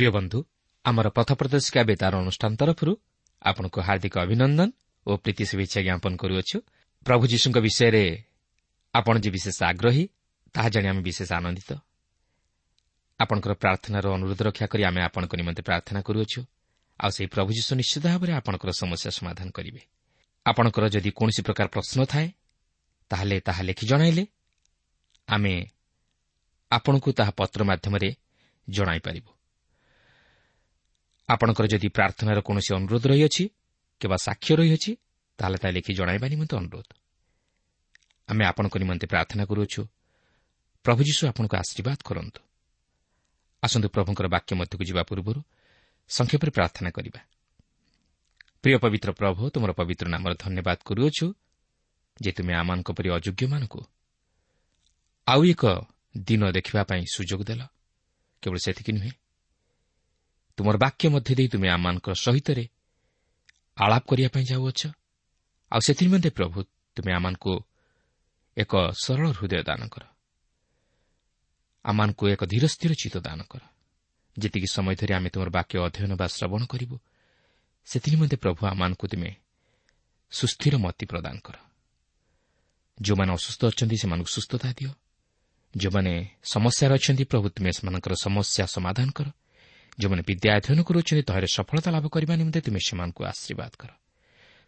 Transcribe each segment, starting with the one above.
ପ୍ରିୟ ବନ୍ଧୁ ଆମର ପଥ ପ୍ରଦର୍ଶିକା ବେତାର ଅନୁଷ୍ଠାନ ତରଫରୁ ଆପଣଙ୍କୁ ହାର୍ଦ୍ଦିକ ଅଭିନନ୍ଦନ ଓ ପ୍ରୀତି ଶୁଭେଚ୍ଛା ଜ୍ଞାପନ କରୁଅଛୁ। ପ୍ରଭୁ ଯୀଶୁଙ୍କ ବିଷୟରେ ଆପଣ ଯେ ବିଶେଷ ଆଗ୍ରହୀ ତାହା ଜାଣି ଆମେ ବିଶେଷ ଆନନ୍ଦିତ। ଆପଣଙ୍କର ପ୍ରାର୍ଥନାର ଅନୁରୋଧ ରକ୍ଷା କରି ଆମେ ଆପଣଙ୍କ ନିମନ୍ତେ ପ୍ରାର୍ଥନା କରୁଅଛୁ। ଆଉ ସେହି ପ୍ରଭୁ ଯୀଶୁ ନିଶ୍ଚିତ ଭାବରେ ଆପଣଙ୍କର ସମସ୍ୟା ସମାଧାନ କରିବେ। ଆପଣଙ୍କର ଯଦି କୌଣସି ପ୍ରକାର ପ୍ରଶ୍ନ ଥାଏ ତାହେଲେ ତାହା ଲେଖି ଜଣାଇଲେ। ଆମେ ଆପଣଙ୍କୁ ତାହା ପତ୍ର ମାଧ୍ୟମରେ ଜଣାଇପାରିବୁ ଆପଣଙ୍କର ଯଦି ପ୍ରାର୍ଥନାର କୌଣସି ଅନୁରୋଧ ରହିଅଛି କିମ୍ବା ସାକ୍ଷ୍ୟ ରହିଅଛି ତାହେଲେ ତାହା ଲେଖି ଜଣାଇବା ନିମନ୍ତେ ଅନୁରୋଧ। ଆମେ ଆପଣଙ୍କ ନିମନ୍ତେ ପ୍ରାର୍ଥନା କରୁଅଛୁ। ପ୍ରଭୁ ଯୀଶୁ ଆପଣଙ୍କୁ ଆଶୀର୍ବାଦ କରନ୍ତୁ। ଆସନ୍ତୁ ପ୍ରଭୁଙ୍କର ବାକ୍ୟ ମଧ୍ୟକୁ ଯିବା ପୂର୍ବରୁ ସଂକ୍ଷେପରେ ପ୍ରାର୍ଥନା କରିବା। ପ୍ରିୟ ପବିତ୍ର ପ୍ରଭୁ ତୁମର ପବିତ୍ର ନାମର ଧନ୍ୟବାଦ କରୁଅଛୁ ଯେ ତୁମେ ଆମମାନଙ୍କ ପରି ଅଯୋଗ୍ୟମାନଙ୍କୁ ଆଉ ଏକ ଦିନ ଦେଖିବା ପାଇଁ ସୁଯୋଗ ଦେଲ। କେବଳ ସେତିକି ନୁହେଁ ତୁମର ବାକ୍ୟ ମଧ୍ୟ ଦେଇ ତୁମେ ଆମମାନଙ୍କ ସହିତରେ ଆଳାପ କରିବା ପାଇଁ ଯାଉଅଛ। ଆଉ ସେଥିନିମନ୍ତେ ପ୍ରଭୁ ତୁମେ ଆମମାନଙ୍କୁ ଏକ ସରଳ ହୃଦୟ ଦାନ କର। ଆମମାନଙ୍କୁ ଏକ ଧୀର ସ୍ଥିର ଚିତ୍ତ ଦାନ କର। ଯେତିକି ସମୟ ଧରି ଆମେ ତୁମର ବାକ୍ୟ ଅଧ୍ୟୟନ ବା ଶ୍ରବଣ କରିବୁ ସେଥିନିମନ୍ତେ ପ୍ରଭୁ ଆମମାନଙ୍କୁ ତୁମେ ସୁସ୍ଥିର ମତି ପ୍ରଦାନ କର। ଯେଉଁମାନେ ଅସୁସ୍ଥ ଅଛନ୍ତି ସେମାନଙ୍କୁ ସୁସ୍ଥତା ଦିଅ। ଯେଉଁମାନେ ସମସ୍ୟାରେ ଅଛନ୍ତି ପ୍ରଭୁ ତୁମେ ସେମାନଙ୍କର ସମସ୍ୟା ସମାଧାନ କର। ଯେଉଁମାନେ ବିଦ୍ୟା ଅଧ୍ୟୟନ କରୁଅଛନ୍ତି ତହିଁରେ ସଫଳତା ଲାଭ କରିବା ନିମନ୍ତେ ତୁମେ ସେମାନଙ୍କୁ ଆଶୀର୍ବାଦ କର।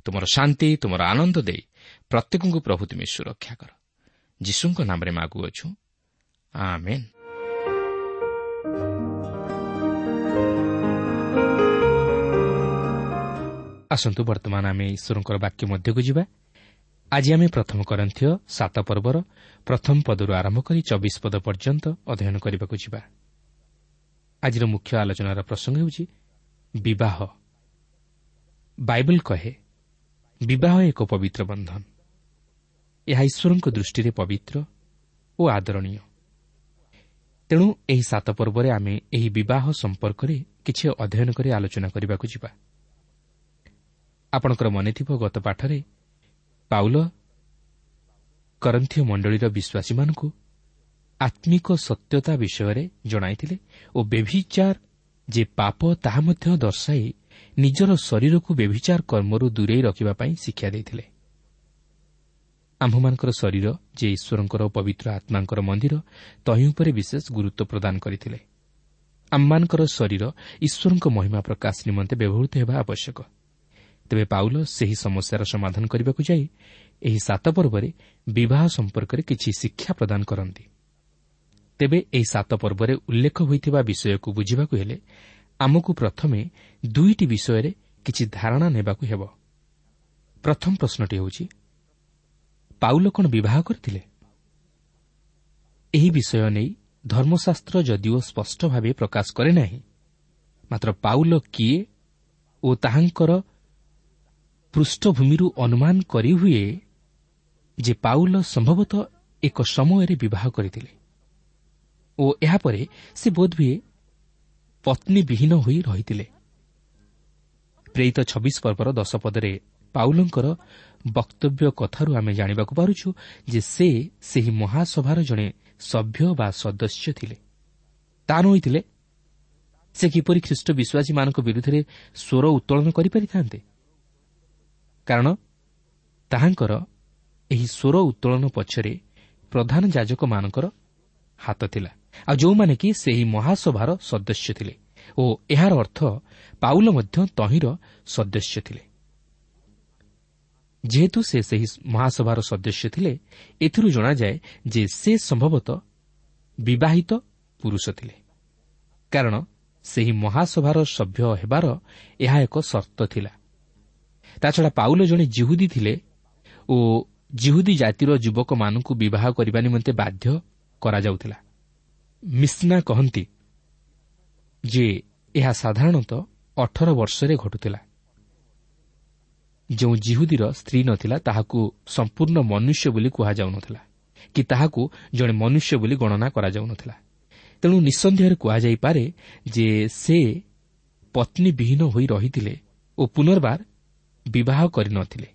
ତୁମର ଶାନ୍ତି ତୁମର ଆନନ୍ଦ ଦେଇ ପ୍ରତ୍ୟେକଙ୍କୁ ପ୍ରଭୁ ତୁମେ ସୁରକ୍ଷା କର। ଯୀଶୁଙ୍କ ନାମରେ ମାଗୁଅଛୁ ଆସନ୍ତୁ ବର୍ତ୍ତମାନ ଆମେ ଈଶ୍ୱରଙ୍କର ବାକ୍ୟ ମଧ୍ୟକୁ ଯିବା। ଆଜି ଆମେ ପ୍ରଥମ କରନ୍ଥୀୟ ସାତ ପର୍ବର ପ୍ରଥମ ପଦରୁ ଆରମ୍ଭ କରି ଚବିଶ ପଦ ପର୍ଯ୍ୟନ୍ତ ଅଧ୍ୟୟନ କରିବାକୁ ଯିବା। ଆଜିର ମୁଖ୍ୟ ଆଲୋଚନାର ପ୍ରସଙ୍ଗ ହେଉଛି ବିବାହ। ବାଇବଲ କହେ ବିବାହ ଏକ ପବିତ୍ର ବନ୍ଧନ। ଏହା ଈଶ୍ୱରଙ୍କ ଦୃଷ୍ଟିରେ ପବିତ୍ର ଓ ଆଦରଣୀୟ। ତେଣୁ ଏହି ସାତ ପର୍ବରେ ଆମେ ଏହି ବିବାହ ସମ୍ପର୍କରେ କିଛି ଅଧ୍ୟୟନ କରି ଆଲୋଚନା କରିବାକୁ ଯିବା। ଆପଣଙ୍କର ମନେଥିବ ଗତ ପାଠରେ ପାଉଲ କରନ୍ଥୀୟ ମଣ୍ଡଳୀର ବିଶ୍ୱାସୀମାନଙ୍କୁ ଆତ୍ମିକ ସତ୍ୟତା ବିଷୟରେ ଜଣାଇଥିଲେ ଓ ବେଭିଚାର ଯେ ପାପ ତାହା ମଧ୍ୟ ଦର୍ଶାଇ ନିଜର ଶରୀରକୁ ବେଭିଚାର କର୍ମରୁ ଦୂରେଇ ରଖିବା ପାଇଁ ଶିକ୍ଷା ଦେଇଥିଲେ। ଆମ୍ଭମାନଙ୍କର ଶରୀର ଯେ ଈଶ୍ୱରଙ୍କର ପବିତ୍ର ଆତ୍ମାଙ୍କର ମନ୍ଦିର ତହିଁ ଉପରେ ବିଶେଷ ଗୁରୁତ୍ୱ ପ୍ରଦାନ କରିଥିଲେ। ଆମମାନଙ୍କର ଶରୀର ଈଶ୍ୱରଙ୍କ ମହିମା ପ୍ରକାଶ ନିମନ୍ତେ ବ୍ୟବହୃତ ହେବା ଆବଶ୍ୟକ। ତେବେ ପାଉଲ ସେହି ସମସ୍ୟାର ସମାଧାନ କରିବାକୁ ଯାଇ ଏହି ସାତ ପର୍ବରେ ବିବାହ ସମ୍ପର୍କରେ କିଛି ଶିକ୍ଷା ପ୍ରଦାନ କରନ୍ତି। ତେବେ ଏହି ସାତ ପର୍ବରେ ଉଲ୍ଲେଖ ହୋଇଥିବା ବିଷୟକୁ ବୁଝିବାକୁ ହେଲେ ଆମକୁ ପ୍ରଥମେ ଦୁଇଟି ବିଷୟରେ କିଛି ଧାରଣା ନେବାକୁ ହେବ। ପ୍ରଥମ ପ୍ରଶ୍ନଟି ହେଉଛି ପାଉଲ କ'ଣ ବିବାହ କରିଥିଲେ? ଏହି ବିଷୟ ନେଇ ଧର୍ମଶାସ୍ତ୍ର ଯଦିଓ ସ୍ପଷ୍ଟ ଭାବେ ପ୍ରକାଶ କରେ ନାହିଁ ମାତ୍ର ପାଉଲ କିଏ ଓ ତାହାଙ୍କର ପୃଷ୍ଠଭୂମିରୁ ଅନୁମାନ କରିହୁଏ ଯେ ପାଉଲ ସମ୍ଭବତଃ ଏକ ସମୟରେ ବିବାହ କରିଥିଲେ। ଓ ଏହାପରେ ସେ ବୋଧହୁଏ ପତ୍ନୀବିହୀନ ହୋଇ ରହିଥିଲେ। ପ୍ରେରିତ ଛବିଶ ପର୍ବର ଦଶ ପଦରେ ପାଉଲଙ୍କର ବକ୍ତବ୍ୟ କଥାରୁ ଆମେ ଜାଣିବାକୁ ପାରୁଛୁ ଯେ ସେ ସେହି ମହାସଭାର ଜଣେ ସଭ୍ୟ ବା ସଦସ୍ୟ ଥିଲେ। ତା ନୋଇଥିଲେ ସେ କିପରି ଖ୍ରୀଷ୍ଟ ବିଶ୍ୱାସୀମାନଙ୍କ ବିରୁଦ୍ଧରେ ସ୍ୱର ଉତ୍ତୋଳନ କରିପାରିଥାନ୍ତେ? କାରଣ ତାହାଙ୍କର ଏହି ସ୍ୱର ଉତ୍ତୋଳନ ପଛରେ ପ୍ରଧାନ ଯାଜକମାନଙ୍କର ହାତ ଥିଲା। ଆଉ ଯେଉଁମାନେ କି ସେହି ମହାସଭାର ସଦସ୍ୟ ଥିଲେ ଓ ଏହାର ଅର୍ଥ ପାଉଲ ମଧ୍ୟ ତହିଁର ସଦସ୍ୟ ଥିଲେ। ଯେହେତୁ ସେ ସେହି ମହାସଭାର ସଦସ୍ୟ ଥିଲେ ଏଥିରୁ ଜଣାଯାଏ ଯେ ସେ ସମ୍ଭବତଃ ବିବାହିତ ପୁରୁଷ ଥିଲେ। କାରଣ ସେହି ମହାସଭାର ସଭ୍ୟ ହେବାର ଏହା ଏକ ସର୍ତ୍ତ ଥିଲା। ତାଛଡ଼ା ପାଉଲ ଜଣେ ଜିହୁଦୀ ଥିଲେ ଓ ଜିହୁଦୀ ଜାତିର ଯୁବକମାନଙ୍କୁ ବିବାହ କରିବା ନିମନ୍ତେ ବାଧ୍ୟ କରାଯାଉଥିଲା। ମିସ୍ନା କହନ୍ତି ଯେ ଏହା ସାଧାରଣତଃ ଅଠର ବର୍ଷରେ ଘଟୁଥିଲା। ଯେଉଁ ଜିହୁଦୀର ସ୍ତ୍ରୀ ନଥିଲା ତାହାକୁ ସମ୍ପୂର୍ଣ୍ଣ ମନୁଷ୍ୟ ବୋଲି କୁହାଯାଉନଥିଲା କି ତାହାକୁ ଜଣେ ମନୁଷ୍ୟ ବୋଲି ଗଣନା କରାଯାଉନଥିଲା। ତେଣୁ ନିଃସନ୍ଦେହରେ କୁହାଯାଇପାରେ ଯେ ସେ ପତ୍ନୀବିହୀନ ହୋଇ ରହିଥିଲେ ଓ ପୁନର୍ବାର ବିବାହ କରିନଥିଲେ।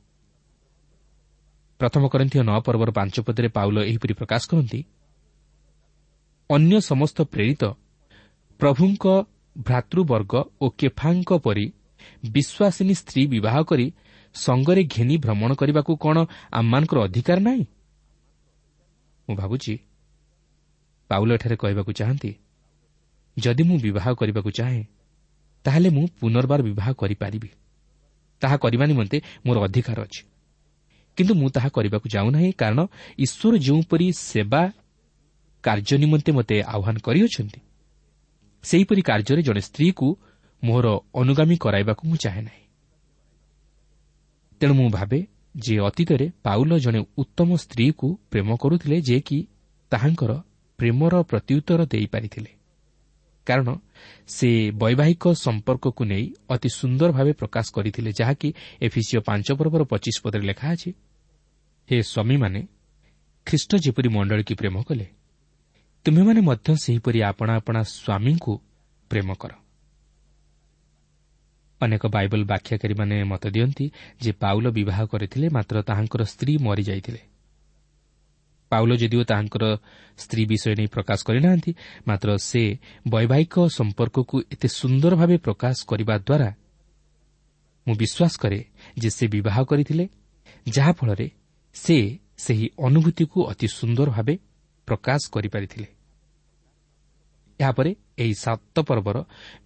ପ୍ରଥମ କରିଥିବା ନଅ ପର୍ବର ପାଞ୍ଚ ପଦରେ ପାଉଲ ଏହିପରି ପ୍ରକାଶ କରନ୍ତି ଅନ୍ୟ ସମସ୍ତ ପ୍ରେରିତ ପ୍ରଭୁଙ୍କ ଭ୍ରାତୃବର୍ଗ ଓ କେଫାଙ୍କ ପରି ବିଶ୍ୱାସିନୀ ସ୍ତ୍ରୀ ବିବାହ କରି ସଙ୍ଗରେ ଘେନି ଭ୍ରମଣ କରିବାକୁ କ'ଣ ଆମମାନଙ୍କର ଅଧିକାର ନାହିଁ? ମୁଁ ଭାବୁଛି ପାଉଲ ଏଠାରେ କହିବାକୁ ଚାହାନ୍ତି ଯଦି ମୁଁ ବିବାହ କରିବାକୁ ଚାହେଁ ତାହେଲେ ମୁଁ ପୁନର୍ବାର ବିବାହ କରିପାରିବି। ତାହା କରିବା ନିମନ୍ତେ ମୋର ଅଧିକାର ଅଛି। କିନ୍ତୁ ମୁଁ ତାହା କରିବାକୁ ଯାଉନାହିଁ କାରଣ ଈଶ୍ୱର ଯେଉଁପରି ସେବା କାର୍ଯ୍ୟ ନିମନ୍ତେ ମୋତେ ଆହ୍ୱାନ କରିଅଛନ୍ତି। ସେହିପରି କାର୍ଯ୍ୟରେ ଜଣେ ସ୍ତ୍ରୀକୁ ମୋର ଅନୁଗାମୀ କରାଇବାକୁ ମୁଁ ଚାହେଁ ନାହିଁ। ତେଣୁ ମୁଁ ଭାବେ ଯେ ଅତୀତରେ ପାଉଲ ଜଣେ ଉତ୍ତମ ସ୍ତ୍ରୀକୁ ପ୍ରେମ କରୁଥିଲେ ଯେ କି ତାହାଙ୍କର ପ୍ରେମର ପ୍ରତ୍ୟୁତ୍ତର ଦେଇପାରିଥିଲେ। କାରଣ ସେ ବୈବାହିକ ସମ୍ପର୍କକୁ ନେଇ ଅତି ସୁନ୍ଦର ଭାବେ ପ୍ରକାଶ କରିଥିଲେ ଯାହାକି ଏଫିସିଓ ପାଞ୍ଚ ପର୍ବର ପଚିଶ ପଦରେ ଲେଖା ଅଛି ହେ ସ୍ୱାମୀମାନେ ଖ୍ରୀଷ୍ଟ ଯେପରି ମଣ୍ଡଳୀକି ପ୍ରେମ କଲେ ତୁମେମାନେ ମଧ୍ୟ ସେହିପରି ଆପଣା ଆପଣା ସ୍ୱାମୀଙ୍କୁ ପ୍ରେମ କର। ଅନେକ ବାଇବଲ ବ୍ୟାଖ୍ୟାକାରୀମାନେ ମତ ଦିଅନ୍ତି ଯେ ପାଉଲ ବିବାହ କରିଥିଲେ ମାତ୍ର ତାହାଙ୍କର ସ୍ତ୍ରୀ ମରିଯାଇଥିଲେ। ପାଉଲ ଯଦିଓ ତାହାଙ୍କର ସ୍ତ୍ରୀ ବିଷୟ ନେଇ ପ୍ରକାଶ କରିନାହାନ୍ତି ମାତ୍ର ସେ ବୈବାହିକ ସମ୍ପର୍କକୁ ଏତେ ସୁନ୍ଦର ଭାବେ ପ୍ରକାଶ କରିବା ଦ୍ୱାରା ମୁଁ ବିଶ୍ୱାସ କରେ ଯେ ସେ ବିବାହ କରିଥିଲେ ଯାହାଫଳରେ ସେ ସେହି ଅନୁଭୂତିକୁ ଅତି ସୁନ୍ଦର ଭାବେ ପ୍ରକାଶ କରିପାରିଥିଲେ। ଏହାପରେ ଏହି ସାତ ପର୍ବର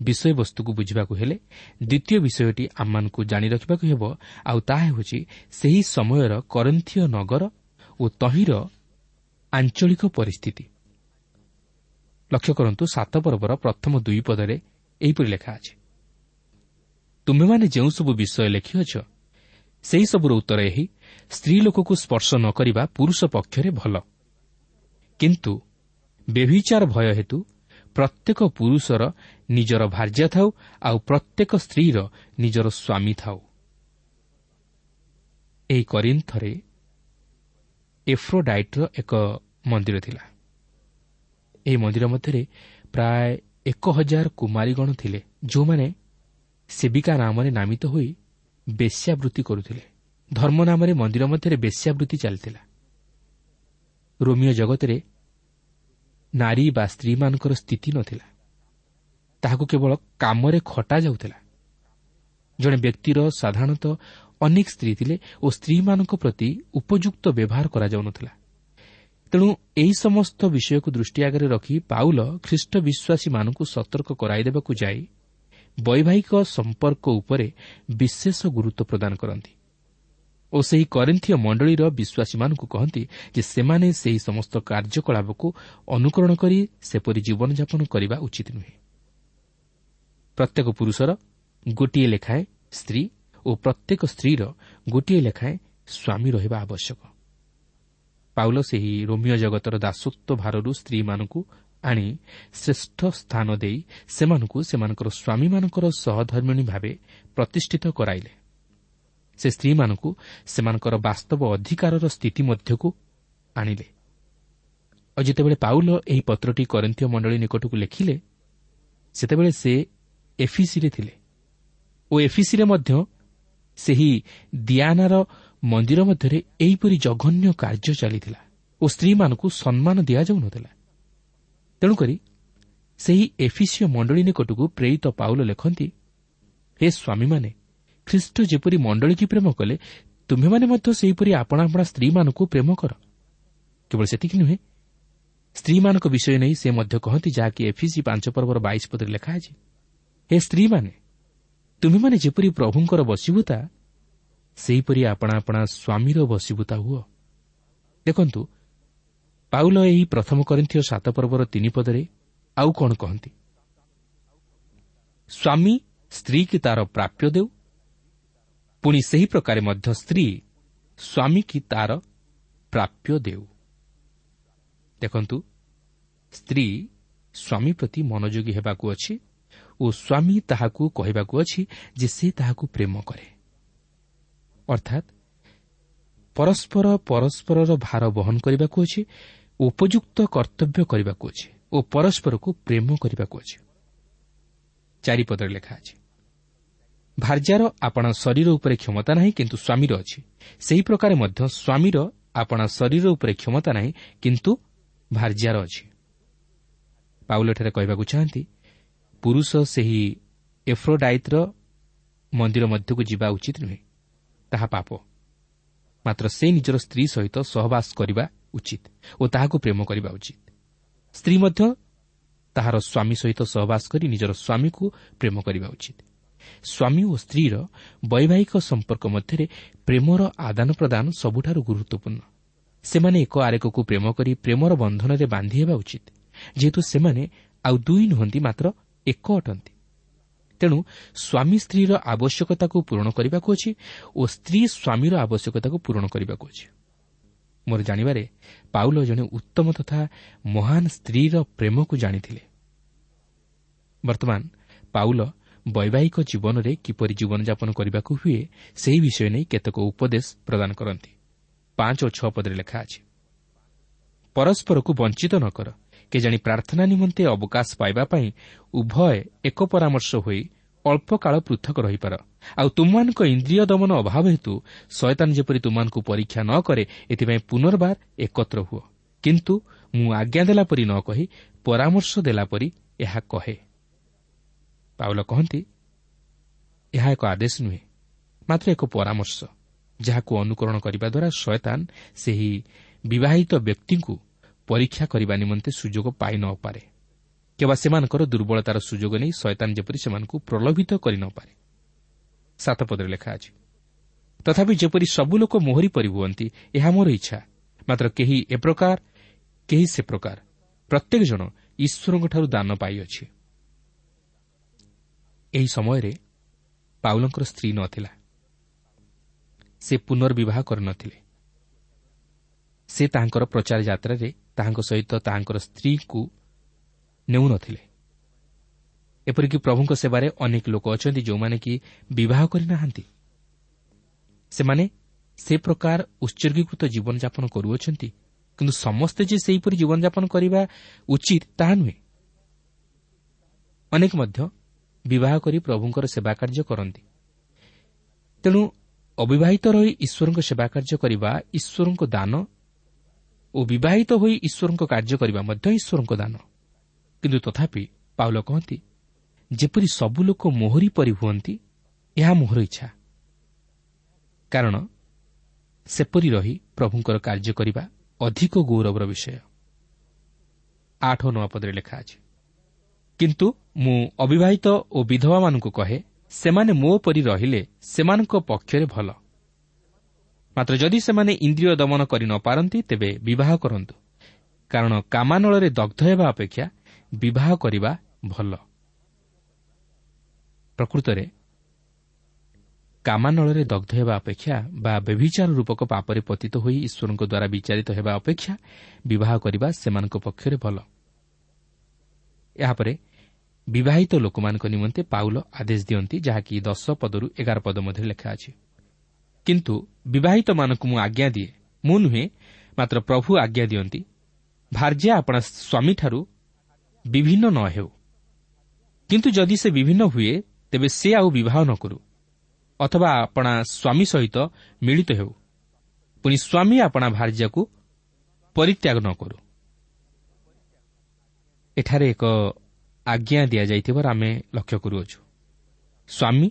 ବିଷୟବସ୍ତୁକୁ ବୁଝିବାକୁ ହେଲେ ଦ୍ୱିତୀୟ ବିଷୟଟି ଆମମାନଙ୍କୁ ଜାଣି ରଖିବାକୁ ହେବ ଆଉ ତାହା ହେଉଛି ସେହି ସମୟର କରନ୍ଥୀୟ ନଗର ଓ ତହିଁର ଆଞ୍ଚଳିକ ପରିସ୍ଥିତି। ଲକ୍ଷ୍ୟ କରନ୍ତୁ ସାତ ପର୍ବର ପ୍ରଥମ ଦୁଇ ପଦରେ ଏହିପରି ଲେଖା ଅଛି। ତୁମେମାନେ ଯେଉଁସବୁ ବିଷୟ ଲେଖିଅଛ ସେହିସବୁର ଉତ୍ତର ଏହି ସ୍ତ୍ରୀ ଲୋକକୁ ସ୍ପର୍ଶ ନ କରିବା ପୁରୁଷ ପକ୍ଷରେ ଭଲ। କିନ୍ତୁ ବ୍ୟଭିଚାର ଭୟ ହେତୁ ପ୍ରତ୍ୟେକ ପୁରୁଷର ନିଜର ଭାର୍ଯ୍ୟା ଥାଉ ଆଉ ପ୍ରତ୍ୟେକ ସ୍ତ୍ରୀର ନିଜର ସ୍ୱାମୀ ଥାଉ। ଏହି କରିନ୍ଥରେ ଏଫ୍ରୋଡାଇଟ୍ର ଏକ ମନ୍ଦିର ଥିଲା। ଏହି ମନ୍ଦିର ମଧ୍ୟରେ ପ୍ରାୟ ଏକ ହଜାର କୁମାରୀଗଣ ଥିଲେ ଯେଉଁମାନେ ସେବିକା ନାମରେ ନାମିତ ହୋଇ ବେଶ୍ୟାବୃତ୍ତି କରୁଥିଲେ। ଧର୍ମ ନାମରେ ମନ୍ଦିର ମଧ୍ୟରେ ବେଶ୍ୟାବୃତ୍ତି ଚାଲିଥିଲା। ରୋମିଓ ଜଗତରେ ନାରୀ ବା ସ୍ତ୍ରୀମାନଙ୍କର ସ୍ଥିତି ନଥିଲା। ତାହାକୁ କେବଳ କାମରେ ଖଟାଯାଉଥିଲା ଜଣେ ବ୍ୟକ୍ତିର ସାଧାରଣତଃ ଅନେକ ସ୍ତ୍ରୀ ଥିଲେ ଓ ସ୍ତ୍ରୀମାନଙ୍କ ପ୍ରତି ଉପଯୁକ୍ତ ବ୍ୟବହାର କରାଯାଉନଥିଲା। ତେଣୁ ଏହି ସମସ୍ତ ବିଷୟକୁ ଦୃଷ୍ଟି ଆଗରେ ରଖି ପାଉଲ ଖ୍ରୀଷ୍ଟ ବିଶ୍ୱାସୀମାନଙ୍କୁ ସତର୍କ କରାଇଦେବାକୁ ଯାଇ ବୈବାହିକ ସମ୍ପର୍କ ଉପରେ ବିଶେଷ ଗୁରୁତ୍ୱ ପ୍ରଦାନ କରନ୍ତି। ଓ ସେହି କରିନ୍ଥୀୟ ମଣ୍ଡଳୀର ବିଶ୍ୱାସୀମାନଙ୍କୁ କହନ୍ତି ଯେ ସେମାନେ ସେହି ସମସ୍ତ କାର୍ଯ୍ୟକଳାପକୁ ଅନୁକରଣ କରି ସେପରି ଜୀବନଯାପନ କରିବା ଉଚିତ ନୁହେଁ। ପ୍ରତ୍ୟେକ ପୁରୁଷର ଗୋଟିଏ ଲେଖାଏଁ ସ୍ତ୍ରୀ ଓ ପ୍ରତ୍ୟେକ ସ୍ତ୍ରୀର ଗୋଟିଏ ଲେଖାଏଁ ସ୍ୱାମୀ ରହିବା ଆବଶ୍ୟକ। ପାଉଲ ସେହି ରୋମିଓ ଜଗତର ଦାସତ୍ୱ ଭାରରୁ ସ୍ତ୍ରୀମାନଙ୍କୁ ଆଣି ଶ୍ରେଷ୍ଠ ସ୍ଥାନ ଦେଇ ସେମାନଙ୍କୁ ସେମାନଙ୍କର ସ୍ୱାମୀମାନଙ୍କର ସହଧର୍ମିଣୀ ଭାବେ ପ୍ରତିଷ୍ଠିତ କରାଇଲେ। ସେ ସ୍ତ୍ରୀମାନଙ୍କୁ ସେମାନଙ୍କର ବାସ୍ତବ ଅଧିକାରର ସ୍ଥିତି ମଧ୍ୟକୁ ଆଣିଲେ। ଆଉ ଯେତେବେଳେ ପାଉଲ ଏହି ପତ୍ରଟି କରିନ୍ଥୀୟ ମଣ୍ଡଳୀ ନିକଟକୁ ଲେଖିଲେ ସେତେବେଳେ ସେ ଏଫିସିରେ ଥିଲେ। ଓ ଏଫିସିରେ ମଧ୍ୟ ସେହି ଦିଆନାର ମନ୍ଦିର ମଧ୍ୟରେ ଏହିପରି ଜଘନ୍ୟ କାର୍ଯ୍ୟ ଚାଲିଥିଲା ଓ ସ୍ତ୍ରୀମାନଙ୍କୁ ସମ୍ମାନ ଦିଆଯାଉନଥିଲା। ତେଣୁକରି ସେହି ଏଫିସିଓ ମଣ୍ଡଳୀ ନିକଟକୁ ପ୍ରେରିତ ପାଉଲ ଲେଖନ୍ତି ହେ ସ୍ୱାମୀମାନେ ଖ୍ରୀଷ୍ଟ ଯେପରି ମଣ୍ଡଳୀକି ପ୍ରେମ କଲେ ତୁମେମାନେ ମଧ୍ୟ ସେହିପରି ଆପଣା ଆପଣା ସ୍ତ୍ରୀମାନଙ୍କୁ ପ୍ରେମ କର। କେବଳ ସେତିକି ନୁହେଁ ସ୍ତ୍ରୀମାନଙ୍କ ବିଷୟ ନେଇ ସେ ମଧ୍ୟ କହନ୍ତି ଯାହାକି ଏଫିସି ପାଞ୍ଚ ପର୍ବର ବାଇଶ ପଦରେ ଲେଖା ଅଛି। ହେ ସ୍ତ୍ରୀମାନେ ତୁମେମାନେ ଯେପରି ପ୍ରଭୁଙ୍କର ବସିବୁତା ସେହିପରି ଆପଣା ଆପଣା ସ୍ୱାମୀର ବସିବୁତା ହୁଅ। ଦେଖନ୍ତୁ ପାଉଲ ଏହି ପ୍ରଥମ କରିନ୍ଥୀୟ ସାତ ପର୍ବର ତିନି ପଦରେ ଆଉ କ'ଣ କହନ୍ତି? ସ୍ୱାମୀ ସ୍ତ୍ରୀ କି ତାର ପ୍ରାପ୍ୟ ଦେଉ ପୁଣି ସେହି ପ୍ରକାରେ ମଧ୍ୟ ସ୍ତ୍ରୀ ସ୍ୱାମୀ କି ତାର ପ୍ରାପ୍ୟ ଦେଉ। ଦେଖନ୍ତୁ ସ୍ତ୍ରୀ ସ୍ୱାମୀ ପ୍ରତି ମନୋଯୋଗୀ ହେବାକୁ ଅଛି ଓ ସ୍ୱାମୀ ତାହାକୁ କହିବାକୁ ଅଛି ଯେ ସେ ତାହାକୁ ପ୍ରେମ କରେ। ଅର୍ଥାତ୍ ପରସ୍ପର ପରସ୍ପରର ଭାର ବହନ କରିବାକୁ ଅଛି ଉପଯୁକ୍ତ କର୍ତ୍ତବ୍ୟ କରିବାକୁ ଅଛି ଓ ପରସ୍ପରକୁ ପ୍ରେମ କରିବାକୁ ଅଛି। ଚାରିପଦରେ ଲେଖା ଅଛି। ଭାର୍ଯ୍ୟାର ଆପଣା ଶରୀର ଉପରେ କ୍ଷମତା ନାହିଁ କିନ୍ତୁ ସ୍ୱାମୀର ଅଛି। ସେହି ପ୍ରକାରେ ମଧ୍ୟ ସ୍ୱାମୀର ଆପଣା ଶରୀର ଉପରେ କ୍ଷମତା ନାହିଁ କିନ୍ତୁ ଭାର୍ଯ୍ୟାର ଅଛି। ପାଉଲଠାରେ କହିବାକୁ ଚାହାନ୍ତି ପୁରୁଷ ସେହି ଏଫ୍ରୋଡାଇଟ୍ର ମନ୍ଦିର ମଧ୍ୟକୁ ଯିବା ଉଚିତ ନୁହେଁ। ତାହା ପାପ। ମାତ୍ର ସେ ନିଜର ସ୍ତ୍ରୀ ସହିତ ସହବାସ କରିବା ଉଚିତ ଓ ତାହାକୁ ପ୍ରେମ କରିବା ଉଚିତ। ସ୍ତ୍ରୀ ମଧ୍ୟ ତାହାର ସ୍ୱାମୀ ସହିତ ସହବାସ କରି ନିଜର ସ୍ୱାମୀକୁ ପ୍ରେମ କରିବା ଉଚିତ। ସ୍ୱାମୀ ଓ ସ୍ତ୍ରୀର ବୈବାହିକ ସମ୍ପର୍କ ମଧ୍ୟରେ ପ୍ରେମର ଆଦାନ ପ୍ରଦାନ ସବୁଠାରୁ ଗୁରୁତ୍ୱପୂର୍ଣ୍ଣ। ସେମାନେ ଏକ ଆରେକକୁ ପ୍ରେମ କରି ପ୍ରେମର ବନ୍ଧନରେ ବାନ୍ଧି ହେବା ଉଚିତ ଯେହେତୁ ସେମାନେ ଆଉ ଦୁଇ ନୁହନ୍ତି ମାତ୍ର ଏକ ଅଟନ୍ତି। ତେଣୁ ସ୍ୱାମୀ ସ୍ତ୍ରୀର ଆବଶ୍ୟକତାକୁ ପୂରଣ କରିବାକୁ ଅଛି ଓ ସ୍ତ୍ରୀ ସ୍ୱାମୀର ଆବଶ୍ୟକତାକୁ ପୂରଣ କରିବାକୁ ଅଛି। ମୋର ଜାଣିବାରେ ପାଉଲ ଜଣେ ଉତ୍ତମ ତଥା ମହାନ ସ୍ତ୍ରୀର ପ୍ରେମକୁ ଜାଣିଥିଲେ। ବର୍ତ୍ତମାନ ପାଉଲ ବୈବାହିକ ଜୀବନରେ କିପରି ଜୀବନଯାପନ କରିବାକୁ ହୁଏ ସେହି ବିଷୟ ନେଇ କେତେକ ଉପଦେଶ ପ୍ରଦାନ କରନ୍ତି। ପାଞ୍ଚ ଓ ଛଅ ପଦରେ ଲେଖା ଅଛି ପରସ୍ପରକୁ ବଞ୍ଚିତ ନ କର। କେଜାଣି ପ୍ରାର୍ଥନା ନିମନ୍ତେ ଅବକାଶ ପାଇବା ପାଇଁ ଉଭୟ ଏକ ପରାମର୍ଶ ହୋଇ ଅଳ୍ପ କାଳ ପୃଥକ ରହିପାର। ଆଉ ତୁମମାନଙ୍କ ଇନ୍ଦ୍ରିୟ ଦମନ ଅଭାବ ହେତୁ ଶୟତାନ ଯେପରି ତୁମମାନଙ୍କୁ ପରୀକ୍ଷା ନ କରେ ଏଥିପାଇଁ ପୁନର୍ବାର ଏକତ୍ର ହୁଅ। କିନ୍ତୁ ମୁଁ ଆଜ୍ଞା ଦେଲା ପରି ନ କହି ପରାମର୍ଶ ଦେଲା ପରି ଏହା କହେ। ପାଉଲ କହନ୍ତି ଏହା ଏକ ଆଦେଶ ନୁହେଁ ମାତ୍ର ଏକ ପରାମର୍ଶ ଯାହାକୁ ଅନୁକରଣ କରିବା ଦ୍ୱାରା ଶୟତାନ ସେହି ବିବାହିତ ବ୍ୟକ୍ତିଙ୍କୁ ପରୀକ୍ଷା କରିବା ନିମନ୍ତେ ସୁଯୋଗ ପାଇ ନ ପାରେ କିମ୍ବା ସେମାନଙ୍କର ଦୁର୍ବଳତାର ସୁଯୋଗ ନେଇ ଶୟତାନ ଯେପରି ସେମାନଙ୍କୁ ପ୍ରଲୋଭିତ କରି ନ ପାରେ। ସାତପଦରେ ଲେଖା ଅଛି ତଥାପି ଯେପରି ସବୁ ଲୋକ ମୋହରି ପରିହୁଅନ୍ତି ଏହା ମୋର ଇଚ୍ଛା ମାତ୍ର କେହି ଏ ପ୍ରକାର କେହି ସେ ପ୍ରକାର ପ୍ରତ୍ୟେକ ଜଣ ଈଶ୍ୱରଙ୍କଠାରୁ ଦାନ ପାଇଅଛି। ଏହି ସମୟରେ ପାଉଲଙ୍କର ସ୍ତ୍ରୀ ନଥିଲା। ସେ ପୁନର୍ବିବାହ କରିନଥିଲେ। ସେ ତାହାଙ୍କର ପ୍ରଚାର ଯାତ୍ରାରେ ତାହାଙ୍କ ସହିତ ତାହାଙ୍କର ସ୍ତ୍ରୀଙ୍କୁ ନେଉନଥିଲେ। ଏପରିକି ପ୍ରଭୁଙ୍କ ସେବାରେ ଅନେକ ଲୋକ ଅଛନ୍ତି ଯେଉଁମାନେ କି ବିବାହ କରିନାହାନ୍ତି। ସେମାନେ ସେ ପ୍ରକାର ଉତ୍ସର୍ଗୀକୃତ ଜୀବନଯାପନ କରୁଅଛନ୍ତି କିନ୍ତୁ ସମସ୍ତେ ଯେ ସେହିପରି ଜୀବନଯାପନ କରିବା ଉଚିତ ତାହା ନୁହେଁ। ଅନେକ ମଧ୍ୟ ବିବାହ କରି ପ୍ରଭୁଙ୍କର ସେବା କାର୍ଯ୍ୟ କରନ୍ତି। ତେଣୁ ଅବିବାହିତ ରହି ଈଶ୍ୱରଙ୍କ ସେବା କାର୍ଯ୍ୟ କରିବା ଈଶ୍ୱରଙ୍କ ଦାନ ଓ ବିବାହିତ ହୋଇ ଈଶ୍ୱରଙ୍କ କାର୍ଯ୍ୟ କରିବା ମଧ୍ୟ ଈଶ୍ୱରଙ୍କ ଦାନ। କିନ୍ତୁ ତଥାପି ପାଉଲ କହନ୍ତି ଯେପରି ସବୁ ଲୋକ ମୋହରି ପରି ହୁଅନ୍ତି ଏହା ମୋହର ଇଚ୍ଛା। କାରଣ ସେପରି ରହି ପ୍ରଭୁଙ୍କର କାର୍ଯ୍ୟ କରିବା ଅଧିକ ଗୌରବର ବିଷୟ। ଆଠ ନୂଆ ପଦରେ ଲେଖା ଅଛି। କିନ୍ତୁ ମୁଁ ଅବିବାହିତ ଓ ବିଧବାମାନଙ୍କୁ କହେ ସେମାନେ ମୋ ପରି ରହିଲେ ସେମାନଙ୍କ ପକ୍ଷରେ ଭଲ। ମାତ୍ର ଯଦି ସେମାନେ ଇନ୍ଦ୍ରିୟ ଦମନ କରି ନ ପାରନ୍ତି ତେବେ ବିବାହ କରନ୍ତୁ। କାରଣ କାମାନଳରେ ଦଗ୍ଧ ହେବା ଅପେକ୍ଷା ବିବାହ କରିବା ଭଲ। ପ୍ରକୃତରେ କାମାନଳରେ ଦଗ୍ଧ ହେବା ଅପେକ୍ଷା ବା ବ୍ୟଭିଚାର ରୂପକ ପାପରେ ପତିତ ହୋଇ ଈଶ୍ୱରଙ୍କ ଦ୍ୱାରା ବିଚାରିତ ହେବା ଅପେକ୍ଷା ବିବାହ କରିବା ସେମାନଙ୍କ ପକ୍ଷରେ ଭଲ। ଏହାପରେ ବିବାହିତ ଲୋକମାନଙ୍କ ନିମନ୍ତେ ପାଉଲ ଆଦେଶ ଦିଅନ୍ତି ଯାହାକି ଦଶ ପଦରୁ ଏଗାର ପଦ ମଧ୍ୟରେ ଲେଖା ଅଛି। କିନ୍ତୁ ବିବାହିତମାନଙ୍କୁ ମୁଁ ଆଜ୍ଞା ଦିଏ। ମୁଁ ନୁହେଁ ମାତ୍ର ପ୍ରଭୁ ଆଜ୍ଞା ଦିଅନ୍ତି। ଭାର୍ଯ୍ୟା ଆପଣା ସ୍ୱାମୀଠାରୁ ବିଭିନ୍ନ ନ ହେଉ। କିନ୍ତୁ ଯଦି ସେ ବିଭିନ୍ନ ହୁଏ ତେବେ ସେ ଆଉ ବିବାହ ନ କରୁ ଅଥବା ଆପଣା ସ୍ୱାମୀ ସହିତ ମିଳିତ ହେଉ। ପୁଣି ସ୍ୱାମୀ ଆପଣା ଭାର୍ଯ୍ୟାକୁ ପରିତ୍ୟାଗ ନ କରୁ। ଏଠାରେ ଏକ ଆଜ୍ଞା ଦିଆଯାଇଥିବାର ଆମେ ଲକ୍ଷ୍ୟ କରୁଅଛୁ। ସ୍ୱାମୀ